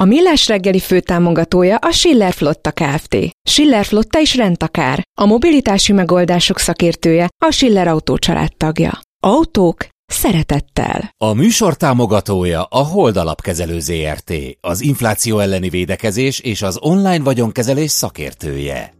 A Millás reggeli főtámogatója a Schiller Flotta Kft. Schiller Flotta is rendtakár. A mobilitási megoldások szakértője a Schiller Autó tagja. Autók szeretettel. A műsor támogatója a Hold Alapkezelő ZRT, az infláció elleni védekezés és az online vagyonkezelés szakértője.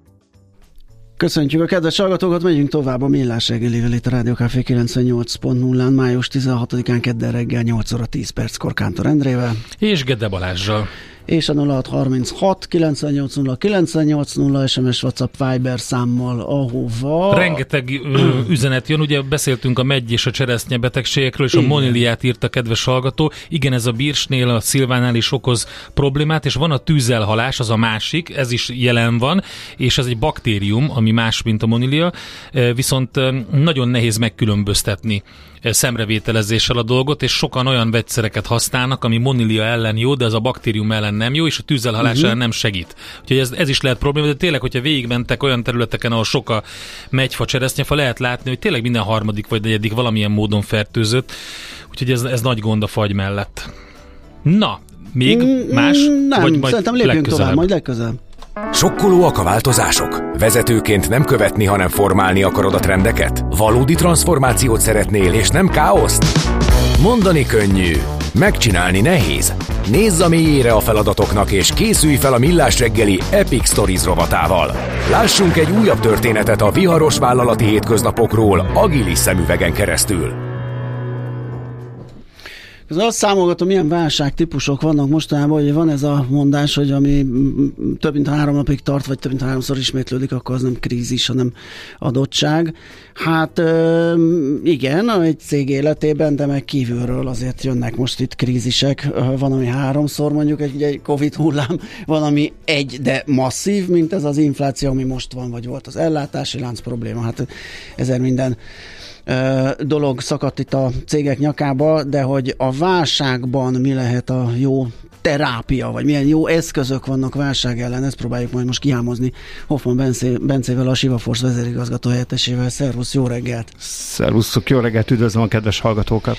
Köszöntjük a kedves hallgatókat, megyünk tovább a Millás reggelivel itt a Rádió Café 98.0-án, május 16-án kedden reggel 8 óra 10 perckor Kántor Endrével. És Gede Balázsral és a 0636 980 980 SMS WhatsApp Viber számmal, ahova... Rengeteg ö, üzenet jön, ugye beszéltünk a megy és a cseresznye betegségekről, és Igen. a moniliát írt a kedves hallgató. Igen, ez a bírsnél, a szilvánál is okoz problémát, és van a tűzelhalás, az a másik, ez is jelen van, és ez egy baktérium, ami más, mint a monilia, viszont nagyon nehéz megkülönböztetni szemrevételezéssel a dolgot, és sokan olyan vegyszereket használnak, ami monilia ellen jó, de az a baktérium ellen nem jó, és a tűzelhalás uh-huh. ellen nem segít. Úgyhogy ez, ez is lehet probléma, de tényleg, hogyha végigmentek olyan területeken, ahol sok a megyfa, cseresznyefa, lehet látni, hogy tényleg minden harmadik vagy negyedik valamilyen módon fertőzött. Úgyhogy ez, ez nagy gond a fagy mellett. Na, még mm, más? Nem, vagy majd szerintem lépjünk legközelebb. tovább, majd legközelebb. Sokkolóak a változások? Vezetőként nem követni, hanem formálni akarod a trendeket? Valódi transformációt szeretnél, és nem káoszt? Mondani könnyű, megcsinálni nehéz. Nézz a mélyére a feladatoknak, és készülj fel a Millás reggeli Epic Stories rovatával. Lássunk egy újabb történetet a viharos vállalati hétköznapokról agilis szemüvegen keresztül. Ez azt számolgatom, milyen válságtípusok vannak mostanában, hogy van ez a mondás, hogy ami több mint három napig tart, vagy több mint háromszor ismétlődik, akkor az nem krízis, hanem adottság. Hát igen, egy cég életében, de meg kívülről azért jönnek most itt krízisek. Van, ami háromszor mondjuk egy, egy Covid hullám, van, ami egy, de masszív, mint ez az infláció, ami most van, vagy volt az ellátási lánc probléma. Hát ezer minden dolog szakadt itt a cégek nyakába, de hogy a válságban mi lehet a jó terápia, vagy milyen jó eszközök vannak válság ellen, ezt próbáljuk majd most kihámozni Hoffman Bencé, Bencével, a Siva Force vezérigazgató helyettesével. Szervusz, jó reggelt! Szervuszok, jó reggelt, üdvözlöm a kedves hallgatókat!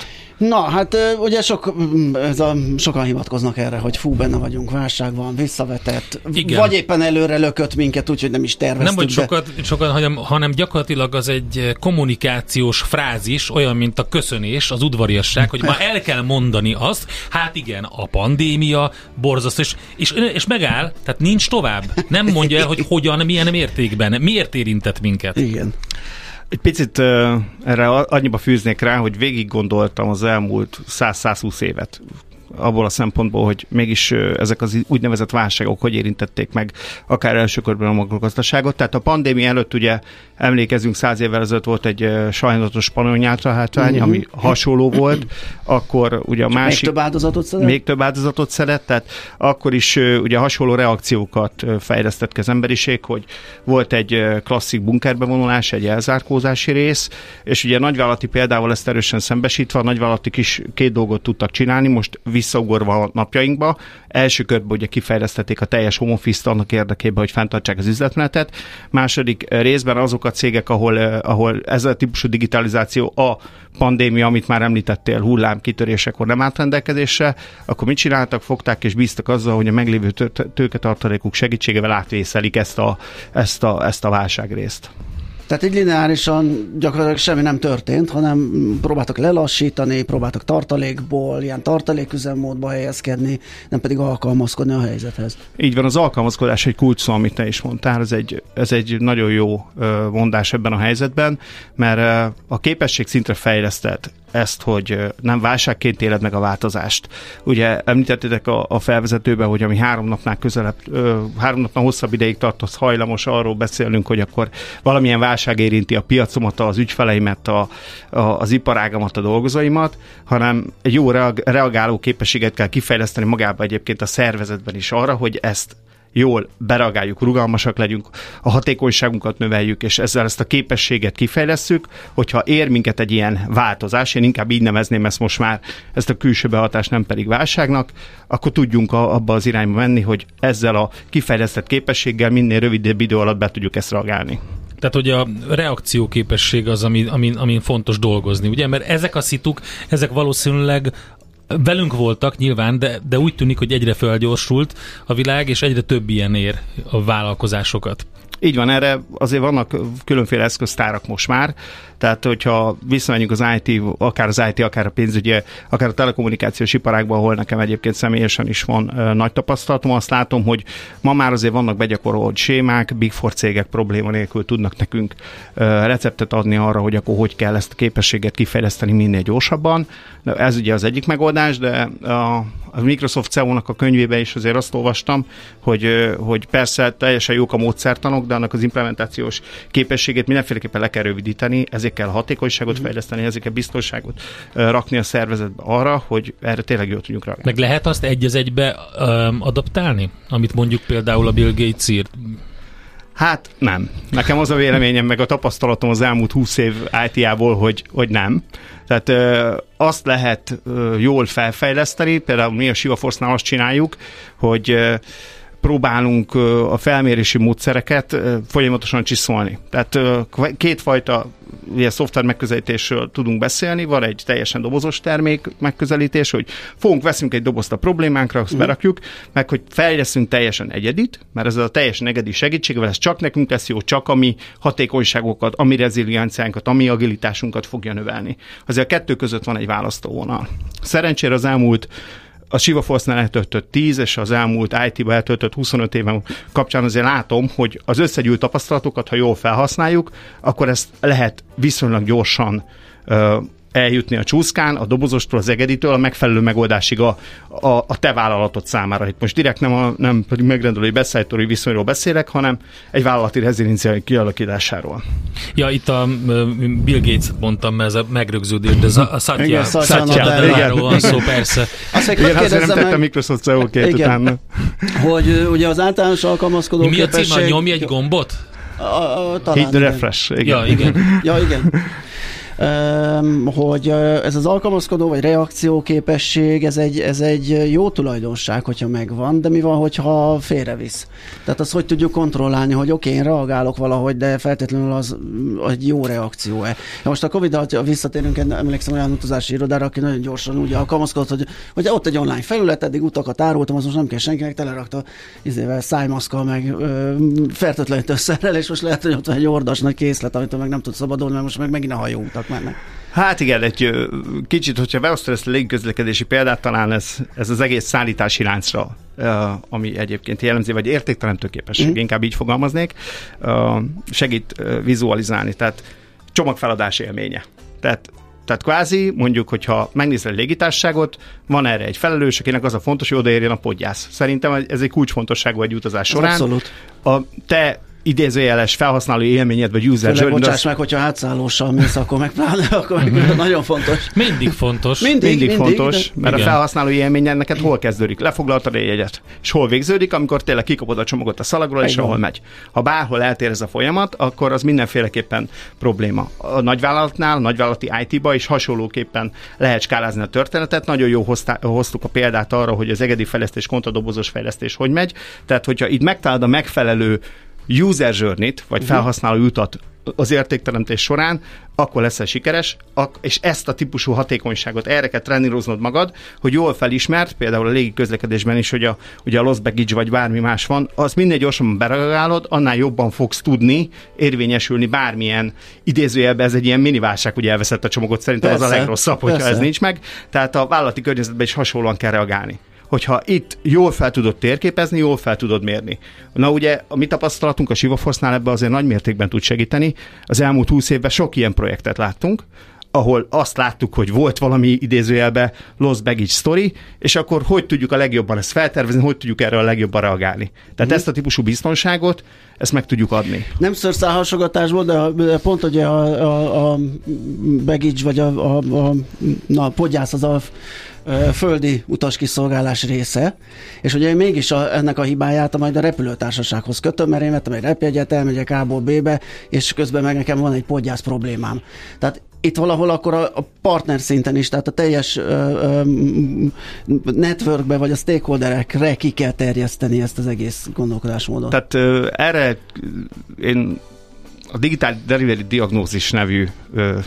Na, hát ugye sok, ez a, sokan hivatkoznak erre, hogy fú, benne vagyunk, válság van, visszavetett, Igen. vagy éppen előre lökött minket, úgyhogy nem is terveztük. Nem, hogy sokat, sokat hanem, hanem gyakorlatilag az egy kommunikációs frázis, olyan, mint a köszönés, az udvariasság, hogy ma el kell mondani azt, hát igen, a pandémia borzasztó, és, és, és megáll, tehát nincs tovább. Nem mondja el, hogy hogyan, milyen mértékben, miért érintett minket. Igen. Egy picit uh, erre annyiba fűznék rá, hogy végig gondoltam az elmúlt 100-120 évet abból a szempontból, hogy mégis ezek az úgynevezett válságok hogy érintették meg akár első körben a makrogazdaságot. Tehát a pandémia előtt ugye emlékezünk, száz évvel ezelőtt volt egy sajnálatos spanyolnyáltra hátrány, uh-huh. ami hasonló volt, akkor ugye a Csak másik... Még több áldozatot szedett? Még több áldozatot szedett, tehát akkor is ugye hasonló reakciókat fejlesztett az emberiség, hogy volt egy klasszik bunkerbevonulás, egy elzárkózási rész, és ugye nagyvállalati példával ezt erősen szembesítve, a nagyvállalatik is két dolgot tudtak csinálni, most visszaugorva a napjainkba. Első körben ugye kifejlesztették a teljes home office annak érdekében, hogy fenntartsák az üzletmenetet. Második részben azok a cégek, ahol, eh, ahol ez a típusú digitalizáció a pandémia, amit már említettél, hullám kitörésekor nem állt rendelkezésre, akkor mit csináltak? Fogták és bíztak azzal, hogy a meglévő tőketartalékuk segítségével átvészelik ezt a, ezt a, ezt a válságrészt. Tehát így lineárisan gyakorlatilag semmi nem történt, hanem próbáltak lelassítani, próbáltak tartalékból, ilyen tartaléküzemmódba helyezkedni, nem pedig alkalmazkodni a helyzethez. Így van, az alkalmazkodás egy kulcs szó, amit te is mondtál, ez egy, ez egy nagyon jó mondás ebben a helyzetben, mert a képesség szintre fejlesztett ezt, hogy nem válságként éled meg a változást. Ugye említettétek a, a felvezetőben, hogy ami három napnál közelebb, három napnál hosszabb ideig tartott hajlamos arról beszélünk, hogy akkor valamilyen válság érinti a piacomat, az ügyfeleimet, a, a, az iparágamat, a dolgozóimat, hanem egy jó reagáló képességet kell kifejleszteni magába egyébként a szervezetben is arra, hogy ezt jól beragáljuk, rugalmasak legyünk, a hatékonyságunkat növeljük, és ezzel ezt a képességet kifejlesztjük, hogyha ér minket egy ilyen változás, én inkább így nevezném ezt most már, ezt a külső behatást nem pedig válságnak, akkor tudjunk abba az irányba menni, hogy ezzel a kifejlesztett képességgel minél rövidebb idő alatt be tudjuk ezt reagálni. Tehát, hogy a reakcióképesség az, ami, amin, amin fontos dolgozni, ugye? Mert ezek a szituk, ezek valószínűleg velünk voltak nyilván, de, de úgy tűnik, hogy egyre felgyorsult a világ, és egyre több ilyen ér a vállalkozásokat. Így van, erre azért vannak különféle eszköztárak most már, tehát hogyha visszamegyünk az IT, akár az IT, akár a pénzügyi, akár a telekommunikációs iparágban, ahol nekem egyébként személyesen is van ö, nagy tapasztalatom, azt látom, hogy ma már azért vannak begyakorolt sémák, Big Four cégek probléma nélkül tudnak nekünk ö, receptet adni arra, hogy akkor hogy kell ezt a képességet kifejleszteni minél gyorsabban. De ez ugye az egyik megoldás, de a, a Microsoft CEO-nak a könyvében is azért azt olvastam, hogy, hogy persze teljesen jók a módszertanok, de annak az implementációs képességét mindenféleképpen le kell rövidíteni, ezért kell hatékonyságot mm. fejleszteni, ezért kell biztonságot rakni a szervezetbe arra, hogy erre tényleg jól tudjunk reagálni. Meg lehet azt egy az egybe um, adaptálni, amit mondjuk például a Bill Gates írt? Hát nem. Nekem az a véleményem, meg a tapasztalatom az elmúlt 20 év IT-ából, hogy, hogy nem. Tehát ö, azt lehet ö, jól felfejleszteni, például mi a Shiva Force-nál azt csináljuk, hogy ö, próbálunk a felmérési módszereket folyamatosan csiszolni. Tehát kétfajta ilyen szoftver megközelítésről tudunk beszélni, van egy teljesen dobozos termék megközelítés, hogy fogunk, veszünk egy dobozt a problémánkra, azt uh-huh. berakjuk, meg hogy fejleszünk teljesen egyedit, mert ez a teljesen egyedi segítségével ez csak nekünk lesz jó, csak a mi hatékonyságokat, a mi a mi agilitásunkat fogja növelni. Azért a kettő között van egy választóvonal. Szerencsére az elmúlt a Siva Force-nál eltöltött 10, és az elmúlt IT-ba eltöltött 25 éven kapcsán azért látom, hogy az összegyűlt tapasztalatokat, ha jól felhasználjuk, akkor ezt lehet viszonylag gyorsan eljutni a csúszkán, a dobozostól, az egeditől a megfelelő megoldásig a, a, a te vállalatod számára. Itt most direkt nem, a, nem pedig megrendelői beszállítói viszonyról beszélek, hanem egy vállalati reziliencia kialakításáról. Ja, itt a Bill Gates mondtam, mert ez a megrögződés, de ez a, a Satya, igen, Satya, Satya van szó, persze. Azt meg, igen, azért nem tettem Microsoft ceo utána. Hogy ugye az általános alkalmazkodó Mi a cím? Nyomj egy gombot? A, a, talán, Hit the refresh. Igen. Ja, igen. ja, igen hogy ez az alkalmazkodó vagy reakcióképesség, ez egy, ez egy jó tulajdonság, hogyha megvan, de mi van, hogyha félrevisz? Tehát azt hogy tudjuk kontrollálni, hogy oké, okay, én reagálok valahogy, de feltétlenül az egy jó reakció-e. Most a Covid-al visszatérünk, emlékszem olyan utazási irodára, aki nagyon gyorsan úgy alkalmazkodott, hogy, hogy ott egy online felület, eddig utakat árultam, az most nem kell senkinek, telerakta izével, szájmaszkal, meg fertőtlenítőszerrel, és most lehet, hogy ott van egy ordas nagy készlet, amit meg nem tud szabadulni, mert most meg megint a hajóutak mennek. Hát igen, egy kicsit, hogyha beosztod ezt a légiközlekedési példát, talán ez, ez az egész szállítási láncra, ami egyébként jellemzi, vagy értékteremtő képesség, mm. inkább így fogalmaznék, segít vizualizálni. Tehát csomagfeladás élménye. Tehát tehát kvázi, mondjuk, hogyha megnézel a légitárságot, van erre egy felelős, akinek az a fontos, hogy odaérjen a podgyász. Szerintem ez egy kulcsfontosságú egy utazás során. Abszolút. A te idézőjeles felhasználó élményed, vagy user journey. Bocsáss meg, hogyha hátszállóssal mész, akkor meg pláne, akkor meg nagyon fontos. Mindig fontos. Mindig, mindig, mindig fontos, de... mert Igen. a felhasználó élményed neked hol kezdődik? Lefoglaltad a jegyet. És hol végződik, amikor tényleg kikapod a csomagot a szalagról, és ahol megy. Ha bárhol eltér ez a folyamat, akkor az mindenféleképpen probléma. A nagyvállalatnál, a nagyvállalati IT-ba is hasonlóképpen lehet skálázni a történetet. Nagyon jó hoztá, hoztuk a példát arra, hogy az egedi fejlesztés, kontadobozos fejlesztés hogy megy. Tehát, hogyha itt megtalálod a megfelelő user journey-t, vagy mhm. felhasználó utat az értékteremtés során, akkor leszel sikeres, és ezt a típusú hatékonyságot erre kell treníroznod magad, hogy jól felismert, például a légi közlekedésben is, hogy a, ugye a lost baggage vagy bármi más van, az minél gyorsabban bereagálod, annál jobban fogsz tudni érvényesülni bármilyen idézőjelben, ez egy ilyen mini válság, hogy elveszett a csomagot, szerintem persze, az a legrosszabb, hogyha persze. ez nincs meg. Tehát a vállalati környezetben is hasonlóan kell reagálni hogyha itt jól fel tudod térképezni, jól fel tudod mérni. Na ugye a mi tapasztalatunk a Sivaforce-nál ebbe azért nagy mértékben tud segíteni. Az elmúlt 20 évben sok ilyen projektet láttunk, ahol azt láttuk, hogy volt valami idézőjelbe lost baggage story, és akkor hogy tudjuk a legjobban ezt feltervezni, hogy tudjuk erre a legjobban reagálni. Tehát mm. ezt a típusú biztonságot, ezt meg tudjuk adni. Nem szőrszálhasogatásból, de pont ugye a, a, a baggage, vagy a, a, a, na, a podgyász az a földi utaskiszolgálás része, és ugye én mégis a, ennek a hibáját a majd a repülőtársasághoz kötöm, mert én vettem egy repjegyet, elmegyek A-ból B-be, és közben meg nekem van egy podgyász problémám. Tehát itt valahol akkor a, a partner szinten is, tehát a teljes ö, ö, networkbe vagy a stakeholderekre ki kell terjeszteni ezt az egész gondolkodásmódot. Tehát ö, erre én a Digital Delivery Diagnózis nevű ö,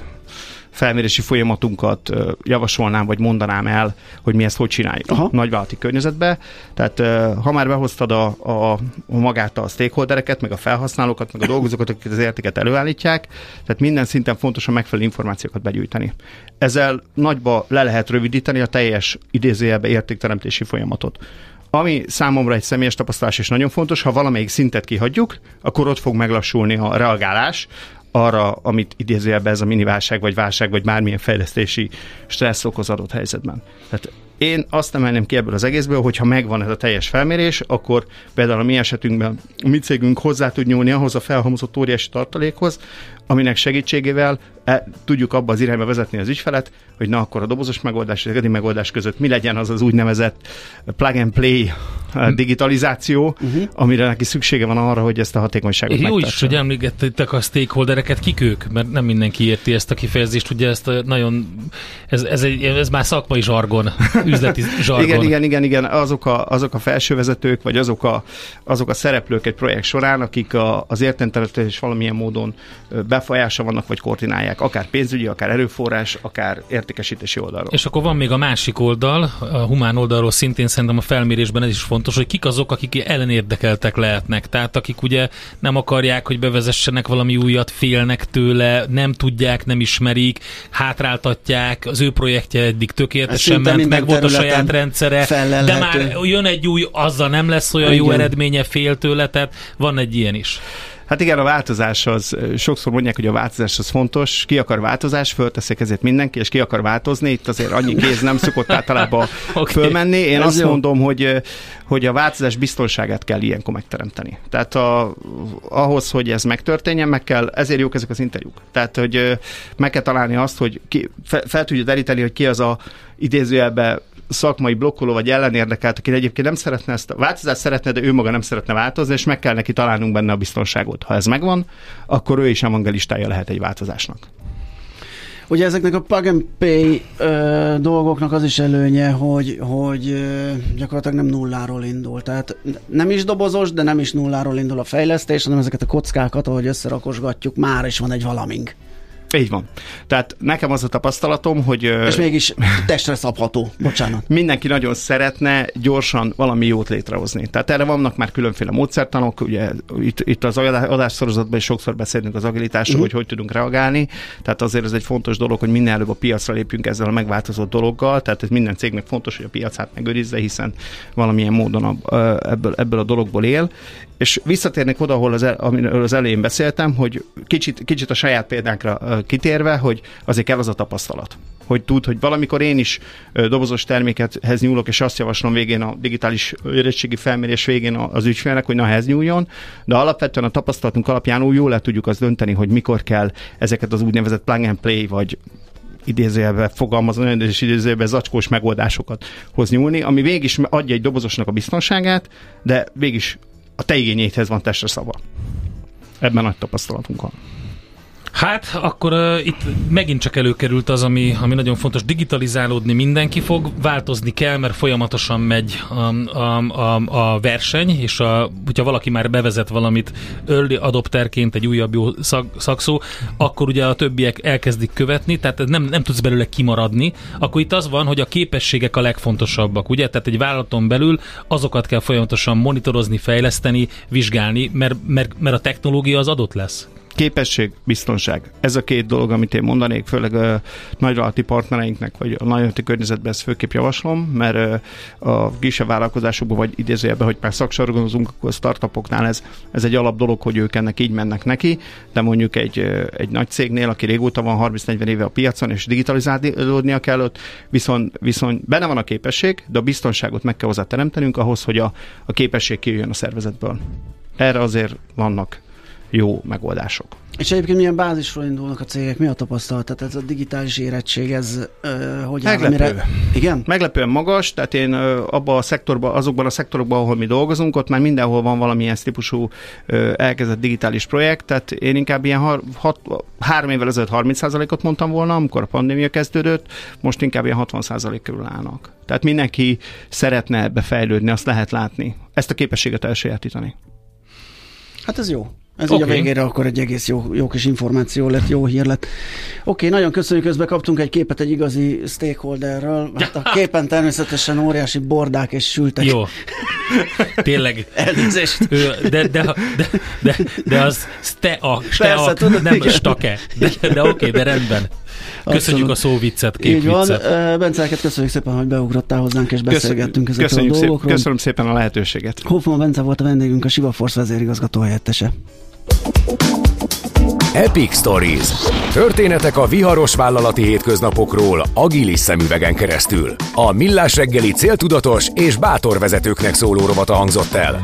felmérési folyamatunkat javasolnám, vagy mondanám el, hogy mi ezt hogy csináljuk Aha. nagyvállalati környezetbe. Tehát ha már behoztad a, a, magát a stakeholdereket, meg a felhasználókat, meg a dolgozókat, akik az értéket előállítják, tehát minden szinten fontos a megfelelő információkat begyűjteni. Ezzel nagyba le lehet rövidíteni a teljes idézőjelbe értékteremtési folyamatot. Ami számomra egy személyes tapasztalás és nagyon fontos, ha valamelyik szintet kihagyjuk, akkor ott fog meglassulni a reagálás, arra, amit idézőjelben ez a mini válság, vagy válság, vagy bármilyen fejlesztési stressz okoz adott helyzetben. Tehát én azt emelném ki ebből az egészből, hogy ha megvan ez a teljes felmérés, akkor például a mi esetünkben a mi cégünk hozzá tud nyúlni ahhoz a felhalmozott óriási tartalékhoz, aminek segítségével e, tudjuk abba az irányba vezetni az ügyfelet, hogy na akkor a dobozos megoldás és a megoldás között mi legyen az az úgynevezett plug and play uh, digitalizáció, uh-huh. amire neki szüksége van arra, hogy ezt a hatékonyságot Jó is, hogy említettek a stakeholdereket, kik ők? Mert nem mindenki érti ezt a kifejezést, ugye ezt a nagyon, ez, ez, egy, ez már szakmai zsargon, üzleti zsargon. igen, igen, igen, igen, azok a, azok a felsővezetők, vagy azok a, azok a szereplők egy projekt során, akik a, az és valamilyen módon befolyása vannak, vagy koordinálják, akár pénzügyi, akár erőforrás, akár értékesítési oldalról. És akkor van még a másik oldal, a humán oldalról szintén szerintem a felmérésben ez is fontos, hogy kik azok, akik ellenérdekeltek lehetnek. Tehát akik ugye nem akarják, hogy bevezessenek valami újat, félnek tőle, nem tudják, nem ismerik, hátráltatják, az ő projektje eddig tökéletesen ment, meg volt a saját rendszere, de már jön egy új, azzal nem lesz olyan Igen. jó eredménye, fél tőle, tehát van egy ilyen is. Hát igen, a változás az, sokszor mondják, hogy a változás az fontos, ki akar változás, fölteszik ezért mindenki, és ki akar változni, itt azért annyi kéz nem szokott általában okay. fölmenni. Én Ez azt jó. mondom, hogy, hogy a változás biztonságát kell ilyenkor megteremteni. Tehát a, ahhoz, hogy ez megtörténjen, meg kell, ezért jók ezek az interjúk. Tehát, hogy meg kell találni azt, hogy ki, fel, fel tudja deríteni, hogy ki az a idézőjelben szakmai blokkoló vagy ellenérdekelt, aki egyébként nem szeretne ezt a változást szeretne, de ő maga nem szeretne változni, és meg kell neki találnunk benne a biztonságot. Ha ez megvan, akkor ő is evangelistája lehet egy változásnak. Ugye ezeknek a plug and pay ö, dolgoknak az is előnye, hogy, hogy ö, gyakorlatilag nem nulláról indul. Tehát nem is dobozos, de nem is nulláról indul a fejlesztés, hanem ezeket a kockákat, ahogy összerakosgatjuk, már is van egy valamink. Így van. Tehát nekem az a tapasztalatom, hogy... És mégis testre szabható, bocsánat. Mindenki nagyon szeretne gyorsan valami jót létrehozni. Tehát erre vannak már különféle módszertanok, ugye itt, itt az adásszorozatban is sokszor beszélünk az agilitásról, uh-huh. hogy hogy tudunk reagálni. Tehát azért ez egy fontos dolog, hogy minél előbb a piacra lépjünk ezzel a megváltozott dologgal. Tehát ez minden cégnek fontos, hogy a piacát megőrizze, hiszen valamilyen módon a, ebből, ebből a dologból él. És visszatérnék oda, ahol az, el, amiről az elején beszéltem, hogy kicsit, kicsit a saját példánkra kitérve, hogy azért kell az a tapasztalat. Hogy tud, hogy valamikor én is dobozos termékethez nyúlok, és azt javaslom végén a digitális érettségi felmérés végén az ügyfélnek, hogy na, ehhez nyúljon, de alapvetően a tapasztalatunk alapján úgy jól le tudjuk azt dönteni, hogy mikor kell ezeket az úgynevezett plug and play, vagy idézőjelben fogalmazom, és idézőjelben zacskós megoldásokat hoz nyúlni, ami végig adja egy dobozosnak a biztonságát, de végig a te igényéthez van testre szava. Ebben nagy tapasztalatunk van. Hát, akkor uh, itt megint csak előkerült az, ami, ami nagyon fontos, digitalizálódni mindenki fog, változni kell, mert folyamatosan megy a, a, a, a verseny, és a, hogyha valaki már bevezet valamit early adopterként, egy újabb jó szak, szakszó, akkor ugye a többiek elkezdik követni, tehát nem, nem tudsz belőle kimaradni, akkor itt az van, hogy a képességek a legfontosabbak, ugye? Tehát egy vállalaton belül azokat kell folyamatosan monitorozni, fejleszteni, vizsgálni, mert, mert, mert a technológia az adott lesz. Képesség, biztonság. Ez a két dolog, amit én mondanék, főleg a nagyvállalati partnereinknek, vagy a nagyvállalati környezetben ezt főképp javaslom, mert a gise vállalkozásokban, vagy idézőjelben, hogy már szaksorgozunk, akkor a startupoknál ez, ez egy alap dolog, hogy ők ennek így mennek neki, de mondjuk egy, egy nagy cégnél, aki régóta van 30-40 éve a piacon, és digitalizálódnia kell ott, viszont, viszont benne van a képesség, de a biztonságot meg kell hozzá teremtenünk ahhoz, hogy a, a képesség kijöjjön a szervezetből. Erre azért vannak jó megoldások. És egyébként milyen bázisról indulnak a cégek? Mi a tapasztalat? Tehát ez a digitális érettség, ez uh, hogy Meglepő. Áll, Igen? Meglepően magas, tehát én abban a szektorban, azokban a szektorokban, ahol mi dolgozunk, ott már mindenhol van valamilyen típusú uh, elkezdett digitális projekt, tehát én inkább ilyen har, hat, három évvel ezelőtt 30%-ot mondtam volna, amikor a pandémia kezdődött, most inkább ilyen 60% körül állnak. Tehát mindenki szeretne ebbe fejlődni, azt lehet látni. Ezt a képességet elsajátítani. Hát ez jó. Ez okay. így a végére akkor egy egész jó, jó kis információ lett, jó hír lett. Oké, okay, nagyon köszönjük, közben kaptunk egy képet egy igazi stakeholderről. Hát a képen természetesen óriási bordák és sültek. Jó. Tényleg. Elnézést. De, de, de, de, de az ste a, ste Persze, a, tudod, nem igen. stake. De, de oké, okay, de rendben. Köszönjük a szóviccet, Így van. Bencelket köszönjük szépen, hogy beugrottál hozzánk, és beszélgettünk ezekről köszönjük a dolgokról. Szép, köszönöm szépen a lehetőséget. Hoffman Bence volt a vendégünk, a Siva Force vezérigazgató helyettese. Epic Stories. Történetek a viharos vállalati hétköznapokról agilis szemüvegen keresztül. A Millás reggeli céltudatos és bátor vezetőknek szóló rovata hangzott el.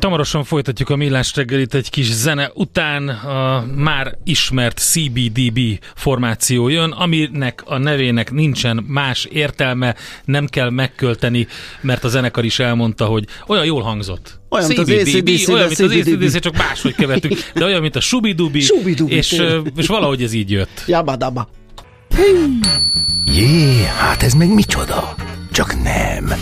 Tamarosan folytatjuk a millás reggelit egy kis zene után a már ismert CBDB formáció jön, aminek a nevének nincsen más értelme, nem kell megkölteni, mert a zenekar is elmondta, hogy olyan jól hangzott. Olyan, CBDB, mint az ACDC, olyan, mint az ACDC, csak máshogy követünk, de olyan, mint a Subidubi, és, és valahogy ez így jött. Jabadaba. Jé, hát ez meg micsoda? Csak nem.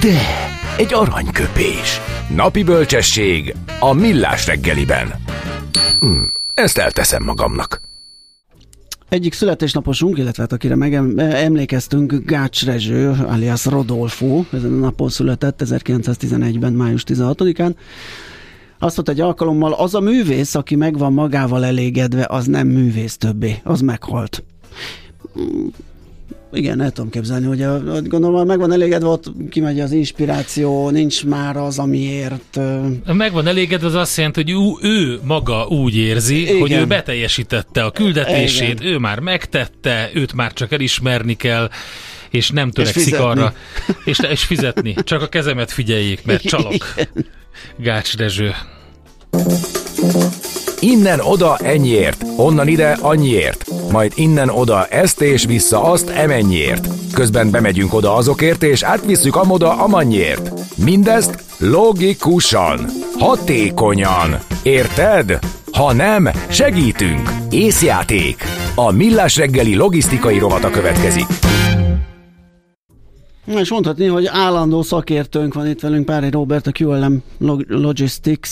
De egy aranyköpés. Napi bölcsesség a millás reggeliben. Hm, ezt elteszem magamnak. Egyik születésnaposunk, illetve hát akire megemlékeztünk, Gács Rezső, alias Rodolfo, ezen a napon született 1911-ben, május 16-án. Azt mondta egy alkalommal, az a művész, aki megvan magával elégedve, az nem művész többé, az meghalt igen, el tudom képzelni, hogy a, gondolom, megvan elégedve, ott kimegy az inspiráció, nincs már az, amiért... Megvan elégedve, az azt jelenti, hogy ő, ő maga úgy érzi, igen. hogy ő beteljesítette a küldetését, igen. ő már megtette, őt már csak elismerni kell, és nem törekszik és arra. És, és fizetni. Csak a kezemet figyeljék, mert csalok. Gács Dezső. Innen oda ennyiért, onnan ide annyiért, majd innen oda ezt és vissza azt emennyiért. Közben bemegyünk oda azokért és átvisszük amoda amannyiért. Mindezt logikusan, hatékonyan. Érted? Ha nem, segítünk. Észjáték. A Millás reggeli logisztikai rovata következik. És mondhatni, hogy állandó szakértőnk van itt velünk, Pári Robert, a QLM Logistics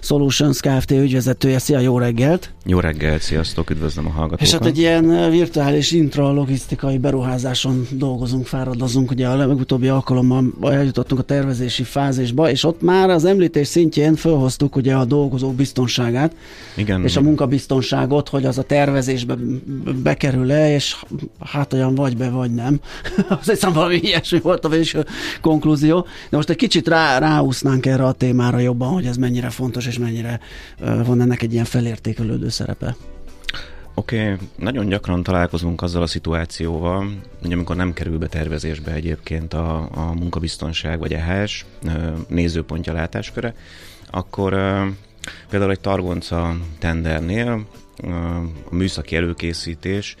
Solutions Kft. ügyvezetője. Szia, jó reggelt! Jó reggelt, sziasztok, üdvözlöm a hallgatókat! És hát egy ilyen virtuális intralogisztikai beruházáson dolgozunk, fáradozunk. Ugye a legutóbbi alkalommal eljutottunk a tervezési fázisba, és ott már az említés szintjén felhoztuk ugye a dolgozók biztonságát, Igen, és a munkabiztonságot, hogy az a tervezésbe bekerül-e, és hát olyan vagy be, vagy nem. Azt hiszem valami ilyesmi ilyesmi volt a végső konklúzió. De most egy kicsit rá, ráúsznánk erre a témára jobban, hogy ez mennyire fontos, és mennyire van ennek egy ilyen felértékelődő szerepe. Oké, okay. nagyon gyakran találkozunk azzal a szituációval, hogy amikor nem kerül be tervezésbe egyébként a, a munkabiztonság vagy EHS nézőpontja látásköre, akkor például egy targonca tendernél a műszaki előkészítés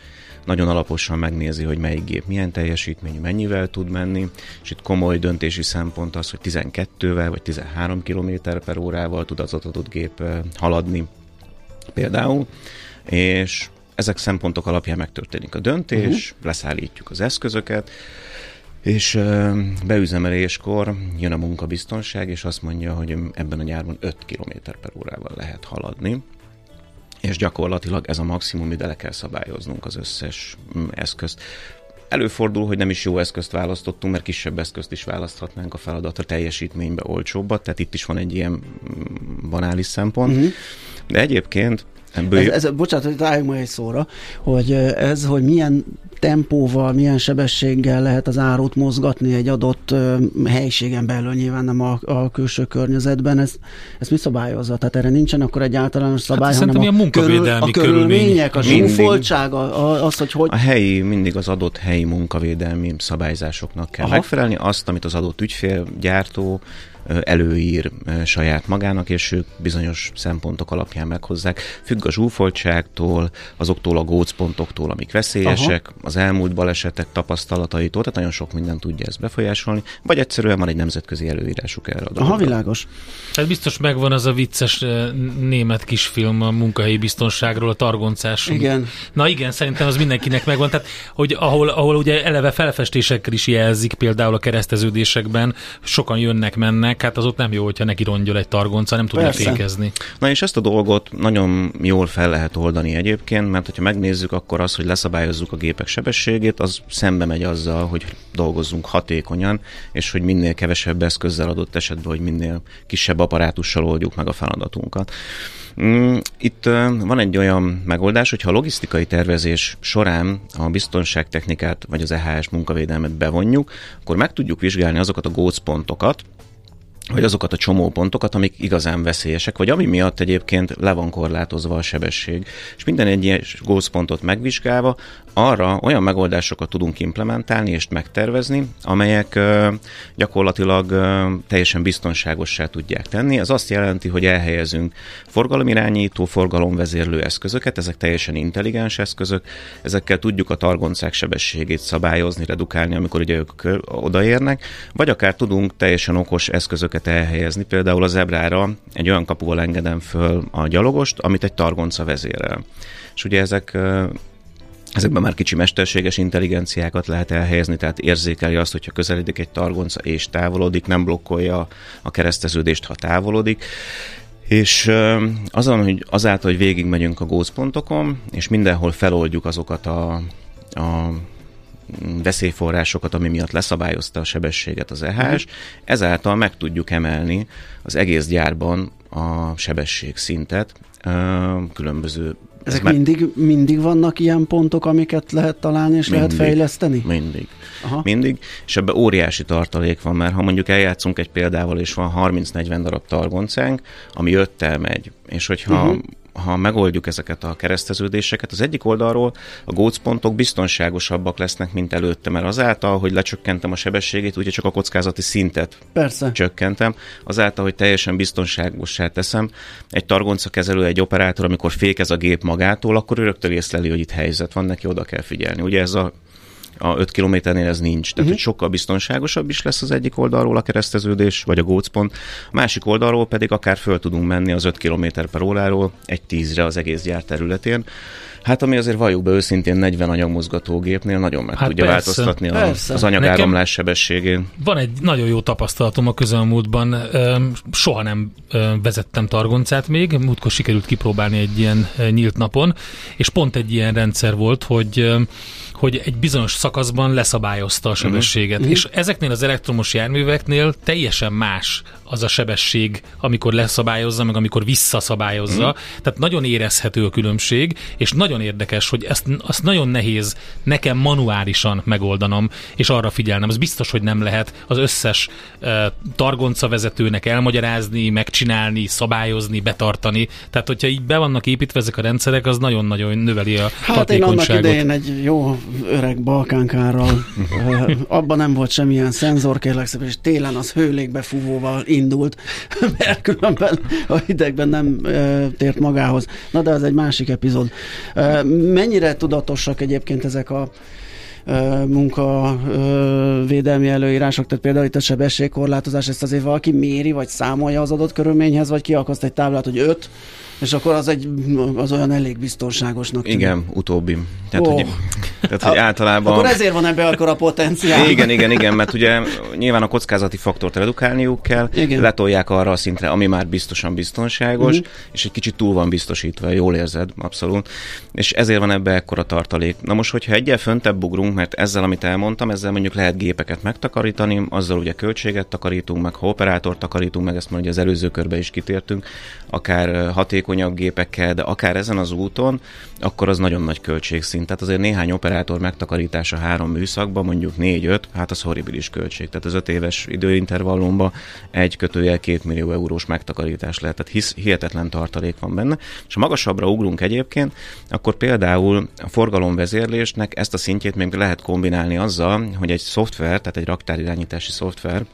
nagyon alaposan megnézi, hogy melyik gép milyen teljesítményű, mennyivel tud menni, és itt komoly döntési szempont az, hogy 12-vel vagy 13 km per órával tud az adott gép haladni például, és ezek szempontok alapján megtörténik a döntés, uh-huh. leszállítjuk az eszközöket, és beüzemeléskor jön a munkabiztonság, és azt mondja, hogy ebben a nyárban 5 km per órával lehet haladni és gyakorlatilag ez a maximum, ide le kell szabályoznunk az összes mm, eszközt. Előfordul, hogy nem is jó eszközt választottunk, mert kisebb eszközt is választhatnánk a feladatra teljesítménybe olcsóbbat, tehát itt is van egy ilyen mm, banális szempont. Uh-huh. De egyébként Ebből... Ez, ez, bocsánat, hogy álljunk majd egy szóra, hogy ez, hogy milyen tempóval, milyen sebességgel lehet az árut mozgatni egy adott helységen belül, nyilván nem a, a külső környezetben, ez, ez mi szabályozza? Tehát erre nincsen akkor egy általános hát szabály, hát hanem a, a, körül, a körülmények, a zsúfoltság, az, hogy hogy... A helyi, mindig az adott helyi munkavédelmi szabályzásoknak kell Aha. megfelelni, azt, amit az adott ügyfél, gyártó, előír saját magának, és ők bizonyos szempontok alapján meghozzák. Függ a zsúfoltságtól, azoktól a gócpontoktól, amik veszélyesek, Aha. az elmúlt balesetek tapasztalataitól, tehát nagyon sok minden tudja ezt befolyásolni, vagy egyszerűen van egy nemzetközi előírásuk erre a dologra. Aha, világos. Hát biztos megvan az a vicces német kisfilm a munkahelyi biztonságról, a targoncás. Igen. Na igen, szerintem az mindenkinek megvan. Tehát, hogy ahol, ahol ugye eleve felfestésekkel is jelzik, például a kereszteződésekben, sokan jönnek, mennek, hát az ott nem jó, hogyha neki rongyol egy targonca, nem tudja fékezni. Na és ezt a dolgot nagyon jól fel lehet oldani egyébként, mert hogyha megnézzük, akkor az, hogy leszabályozzuk a gépek sebességét, az szembe megy azzal, hogy dolgozzunk hatékonyan, és hogy minél kevesebb eszközzel adott esetben, hogy minél kisebb apparátussal oldjuk meg a feladatunkat. Mm, itt van egy olyan megoldás, hogyha a logisztikai tervezés során a biztonságtechnikát vagy az EHS munkavédelmet bevonjuk, akkor meg tudjuk vizsgálni azokat a gócpontokat, vagy azokat a csomópontokat, amik igazán veszélyesek, vagy ami miatt egyébként le van korlátozva a sebesség. És minden egyes gózpontot megvizsgálva arra olyan megoldásokat tudunk implementálni és megtervezni, amelyek gyakorlatilag teljesen biztonságossá tudják tenni. Ez azt jelenti, hogy elhelyezünk forgalomirányító, forgalomvezérlő eszközöket, ezek teljesen intelligens eszközök, ezekkel tudjuk a targoncák sebességét szabályozni, redukálni, amikor ugye ők odaérnek, vagy akár tudunk teljesen okos eszközöket elhelyezni, például az ebrára egy olyan kapuval engedem föl a gyalogost, amit egy targonca vezérel. És ugye ezek Ezekben már kicsi mesterséges intelligenciákat lehet elhelyezni, tehát érzékeli azt, hogyha közeledik egy targonca és távolodik, nem blokkolja a kereszteződést, ha távolodik. És azon, hogy azáltal, hogy végigmegyünk a gózpontokon, és mindenhol feloldjuk azokat a, a veszélyforrásokat, ami miatt leszabályozta a sebességet az EHS, ezáltal meg tudjuk emelni az egész gyárban a sebesség szintet különböző ezek Ez mindig, mindig vannak ilyen pontok, amiket lehet találni és mindig, lehet fejleszteni? Mindig. Aha. Mindig, és ebben óriási tartalék van, mert ha mondjuk eljátszunk egy példával, és van 30-40 darab targoncánk, ami öttel megy, és hogyha uh-huh ha megoldjuk ezeket a kereszteződéseket, az egyik oldalról a gócpontok biztonságosabbak lesznek, mint előtte, mert azáltal, hogy lecsökkentem a sebességét, ugye csak a kockázati szintet Persze. csökkentem, azáltal, hogy teljesen biztonságossá teszem, egy targonca kezelő, egy operátor, amikor fékez a gép magától, akkor rögtön észleli, hogy itt helyzet van, neki oda kell figyelni. Ugye ez a a 5 kilométernél ez nincs. Tehát, uh-huh. hogy sokkal biztonságosabb is lesz az egyik oldalról a kereszteződés, vagy a gócpont, a másik oldalról pedig akár föl tudunk menni az 5 km per óráról egy tízre az egész gyár területén. Hát ami azért valljuk be őszintén 40 anyagmozgatógépnél nagyon meg hát tudja persze, változtatni a, persze. az anyagáramlás sebességén. Van egy nagyon jó tapasztalatom a közelmúltban. Soha nem vezettem targoncát még, múltkor sikerült kipróbálni egy ilyen nyílt napon, és pont egy ilyen rendszer volt, hogy hogy egy bizonyos szakaszban leszabályozta a sebességet. Uh-huh. És ezeknél az elektromos járműveknél teljesen más az a sebesség, amikor leszabályozza, meg amikor visszaszabályozza. Uh-huh. Tehát nagyon érezhető a különbség, és nagyon érdekes, hogy ezt azt nagyon nehéz nekem manuálisan megoldanom, és arra figyelnem. Az biztos, hogy nem lehet az összes uh, targonca vezetőnek elmagyarázni, megcsinálni, szabályozni, betartani. Tehát, hogyha így be vannak építve ezek a rendszerek, az nagyon-nagyon növeli a hát hatékonyságot. Hát én annak idején egy jó öreg balkánkárral, abban nem volt semmilyen szenzor, kérlek szépen, és télen az hőlégbefúvóval indult, mert különben a hidegben nem e, tért magához. Na de az egy másik epizód. Mennyire tudatosak egyébként ezek a munkavédelmi előírások, tehát például itt a sebességkorlátozás, ezt azért valaki méri, vagy számolja az adott körülményhez, vagy kiakaszt egy táblát, hogy 5, és akkor az, egy, az olyan elég biztonságosnak tűnik. Igen, utóbbi. Tehát, oh. hogy Tehát, hogy általában... Akkor ezért van ebbe akkor a potenciál. Igen, igen, igen, mert ugye nyilván a kockázati faktort redukálniuk kell, igen. letolják arra a szintre, ami már biztosan biztonságos, uh-huh. és egy kicsit túl van biztosítva, jól érzed, abszolút. És ezért van ebbe ekkora tartalék. Na most, hogyha egyel föntebb ugrunk, mert ezzel, amit elmondtam, ezzel mondjuk lehet gépeket megtakarítani, azzal ugye költséget takarítunk meg, ha operátort takarítunk meg, ezt már ugye az előző körbe is kitértünk, akár hatékonyabb gépekkel, de akár ezen az úton, akkor az nagyon nagy költségszint. Tehát azért néhány operátor megtakarítása három műszakban, mondjuk négy-öt, hát az horribilis költség. Tehát az öt éves időintervallumban egy kötőjel két millió eurós megtakarítás lehet. Tehát hisz, hihetetlen tartalék van benne. És ha magasabbra ugrunk egyébként, akkor például a forgalomvezérlésnek ezt a szintjét még lehet kombinálni azzal, hogy egy szoftver, tehát egy raktárirányítási szoftver,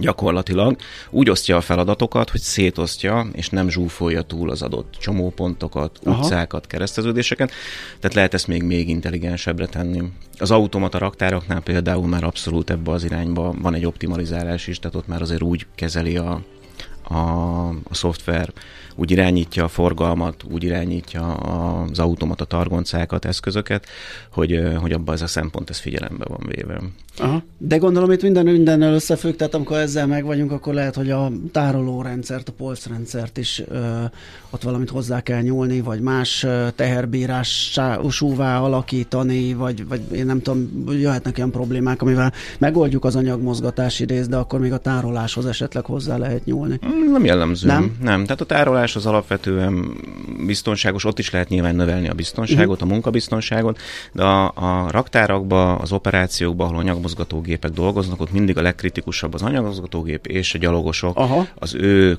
gyakorlatilag úgy osztja a feladatokat, hogy szétosztja, és nem zsúfolja túl az adott csomópontokat, Aha. utcákat, kereszteződéseket, tehát lehet ezt még, még intelligensebbre tenni. Az automata raktáraknál például már abszolút ebbe az irányba van egy optimalizálás is, tehát ott már azért úgy kezeli a, a, a szoftver úgy irányítja a forgalmat, úgy irányítja az automata targoncákat, eszközöket, hogy, hogy abban ez a szempont ez figyelembe van véve. Aha. De gondolom itt minden mindennel összefügg, tehát amikor ezzel meg vagyunk, akkor lehet, hogy a tárolórendszert, a polcrendszert is ö, ott valamit hozzá kell nyúlni, vagy más teherbírásúvá alakítani, vagy, vagy én nem tudom, jöhetnek olyan problémák, amivel megoldjuk az anyagmozgatási részt, de akkor még a tároláshoz esetleg hozzá lehet nyúlni. Nem jellemző. Nem? nem. Tehát a tárolás az alapvetően biztonságos, ott is lehet nyilván növelni a biztonságot, uh-huh. a munkabiztonságot, de a, a raktárakban, az operációkban, ahol anyagmozgatógépek dolgoznak, ott mindig a legkritikusabb az anyagmozgatógép és a gyalogosok, Aha. az ő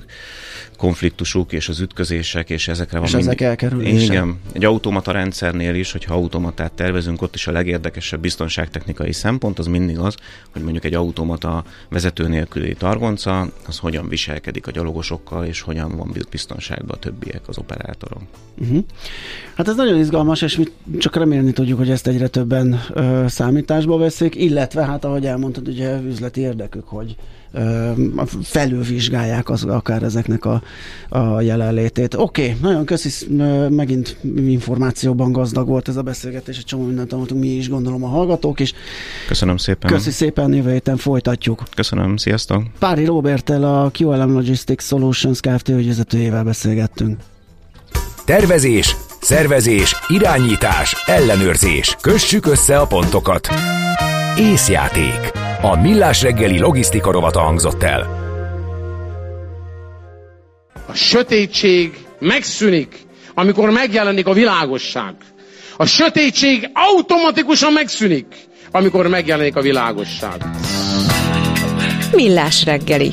konfliktusuk és az ütközések, és ezekre van és mindig. ezek elkerülése. Igen. Egy automata rendszernél is, hogyha automatát tervezünk, ott is a legérdekesebb biztonságtechnikai szempont az mindig az, hogy mondjuk egy automata vezető nélküli targonca, az hogyan viselkedik a gyalogosokkal, és hogyan van biztonságban a többiek, az operátorok. Uh-huh. Hát ez nagyon izgalmas, és mi csak remélni tudjuk, hogy ezt egyre többen ö, számításba veszik, illetve hát ahogy elmondtad, ugye üzleti érdekük, hogy felülvizsgálják az, akár ezeknek a, a jelenlétét. Oké, okay, nagyon köszi, megint információban gazdag volt ez a beszélgetés, egy csomó mindent tanultunk mi is, gondolom a hallgatók is. Köszönöm szépen. Köszi szépen, jövő héten folytatjuk. Köszönöm, sziasztok. Pári Robertel a QLM Logistics Solutions Kft. ügyvezetőjével beszélgettünk. Tervezés, szervezés, irányítás, ellenőrzés. Kössük össze a pontokat. Észjáték. A Millás reggeli logisztika rovata hangzott el. A sötétség megszűnik, amikor megjelenik a világosság. A sötétség automatikusan megszűnik, amikor megjelenik a világosság. Millás reggeli.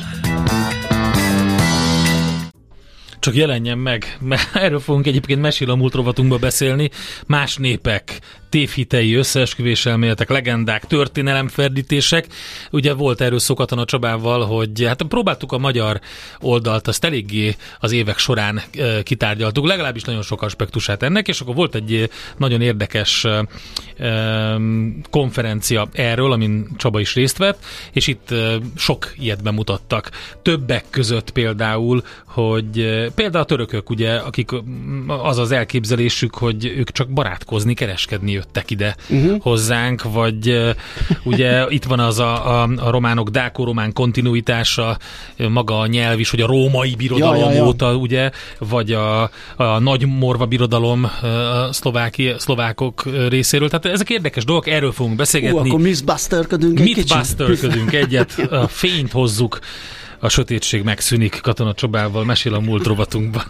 Csak jelenjen meg, mert erről fogunk egyébként mesél a múlt rovatunkba beszélni. Más népek tévhitei, összeesküvés elméletek, legendák, történelemferdítések. Ugye volt erről szokatlan a Csabával, hogy hát próbáltuk a magyar oldalt, azt eléggé az évek során e, kitárgyaltuk, legalábbis nagyon sok aspektusát ennek, és akkor volt egy nagyon érdekes e, konferencia erről, amin Csaba is részt vett, és itt e, sok ilyet bemutattak. Többek között például, hogy például a törökök, ugye, akik az az elképzelésük, hogy ők csak barátkozni, kereskedni jöttek ide uh-huh. hozzánk, vagy ugye itt van az a, a, a románok dáko-román kontinuitása, maga a nyelv is, hogy a római birodalom ja, ja, ja. óta, ugye, vagy a, a nagy morva birodalom a szlováki, szlovákok részéről. Tehát ezek érdekes dolgok, erről fogunk beszélgetni. Ú, akkor mythbusterködünk egy kicsit. egyet, a fényt hozzuk a sötétség megszűnik Katona Csobával, mesél a múlt rovatunkban.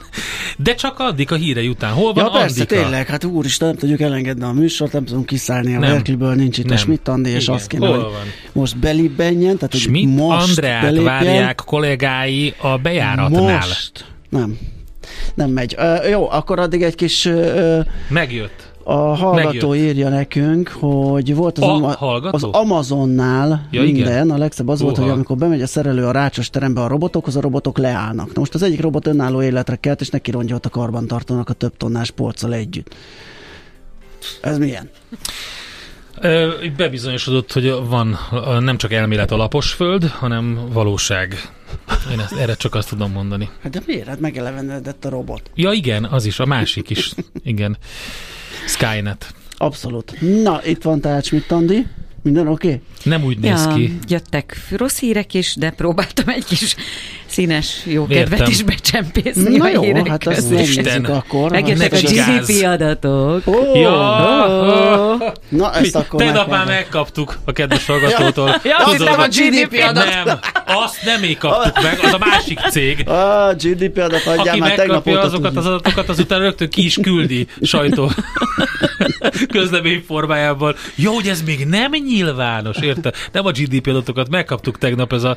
De csak addig a híre után. Hol van ja, persze, Andika? tényleg, hát úristen, nem tudjuk elengedni a műsort, nem tudunk kiszállni a Berkeley-ből, nincs itt nem. a Schmidt Andi, és Igen. azt kéne, Hol hogy van? most belibbenjen. Tehát, hogy Schmidt most Andrát belépjen. várják kollégái a bejáratnál. Most. Nem. Nem megy. Uh, jó, akkor addig egy kis... Uh, Megjött. A hallgató Megjött. írja nekünk, hogy volt az, a ama- az Amazonnál ja, minden, igen. a legszebb az Uha. volt, hogy amikor bemegy a szerelő a rácsos terembe a robotokhoz, a robotok leállnak. Na most az egyik robot önálló életre kelt, és neki rontja ott a karbantartónak a több tonnás polccal együtt. Ez milyen? Bebizonyosodott, hogy van nem csak elmélet alapos föld, hanem valóság. Én ezt, erre csak azt tudom mondani. Hát de miért? Hát megelevenedett a robot. Ja igen, az is, a másik is. Igen. Skynet. Abszolút. Na, itt van tehát Schmidt Andi. Minden oké? Okay? Nem úgy néz ja, ki. Jöttek rossz hírek is, de próbáltam egy kis színes jó kedvet is becsempészni Na a jó, hírek hát azt megnézzük akkor. Megjöttek a. GDP adatok. Oh, Ja, Na, ezt akkor Tegnap már megkaptuk a kedves hallgatótól. Ja, azt nem a GDP adat. Nem, azt nem mi kaptuk meg, az a másik cég. A GDP adat adjál Aki már tegnap megkapja óta azokat az adatokat, azután rögtön ki is küldi sajtó közlemény formájában. Jó, hogy ez még nem nyilvános, érted? Nem a GDP adatokat megkaptuk tegnap, ez a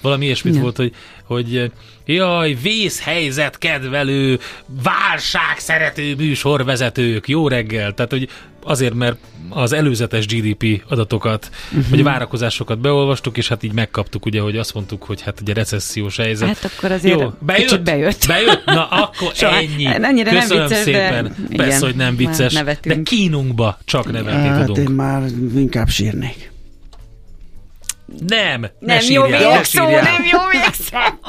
valami ilyesmit Ja. volt, hogy, hogy jaj, vészhelyzet kedvelő, válság szerető műsorvezetők, jó reggel. Tehát, hogy azért, mert az előzetes GDP adatokat, uh-huh. vagy a várakozásokat beolvastuk, és hát így megkaptuk, ugye, hogy azt mondtuk, hogy hát ugye recessziós helyzet. Hát akkor azért Jó, bejött? kicsit bejött. Bejött? Na, akkor Soha- ennyi. ennyire nem Köszönöm vicces, de szépen. igen, Persze, hogy nem vicces, de kínunkba csak nevetni Hát tudunk. én már inkább sírnék. Nem, ne Nem jó sírjál, ne végszó, sírjál. nem jó végszó.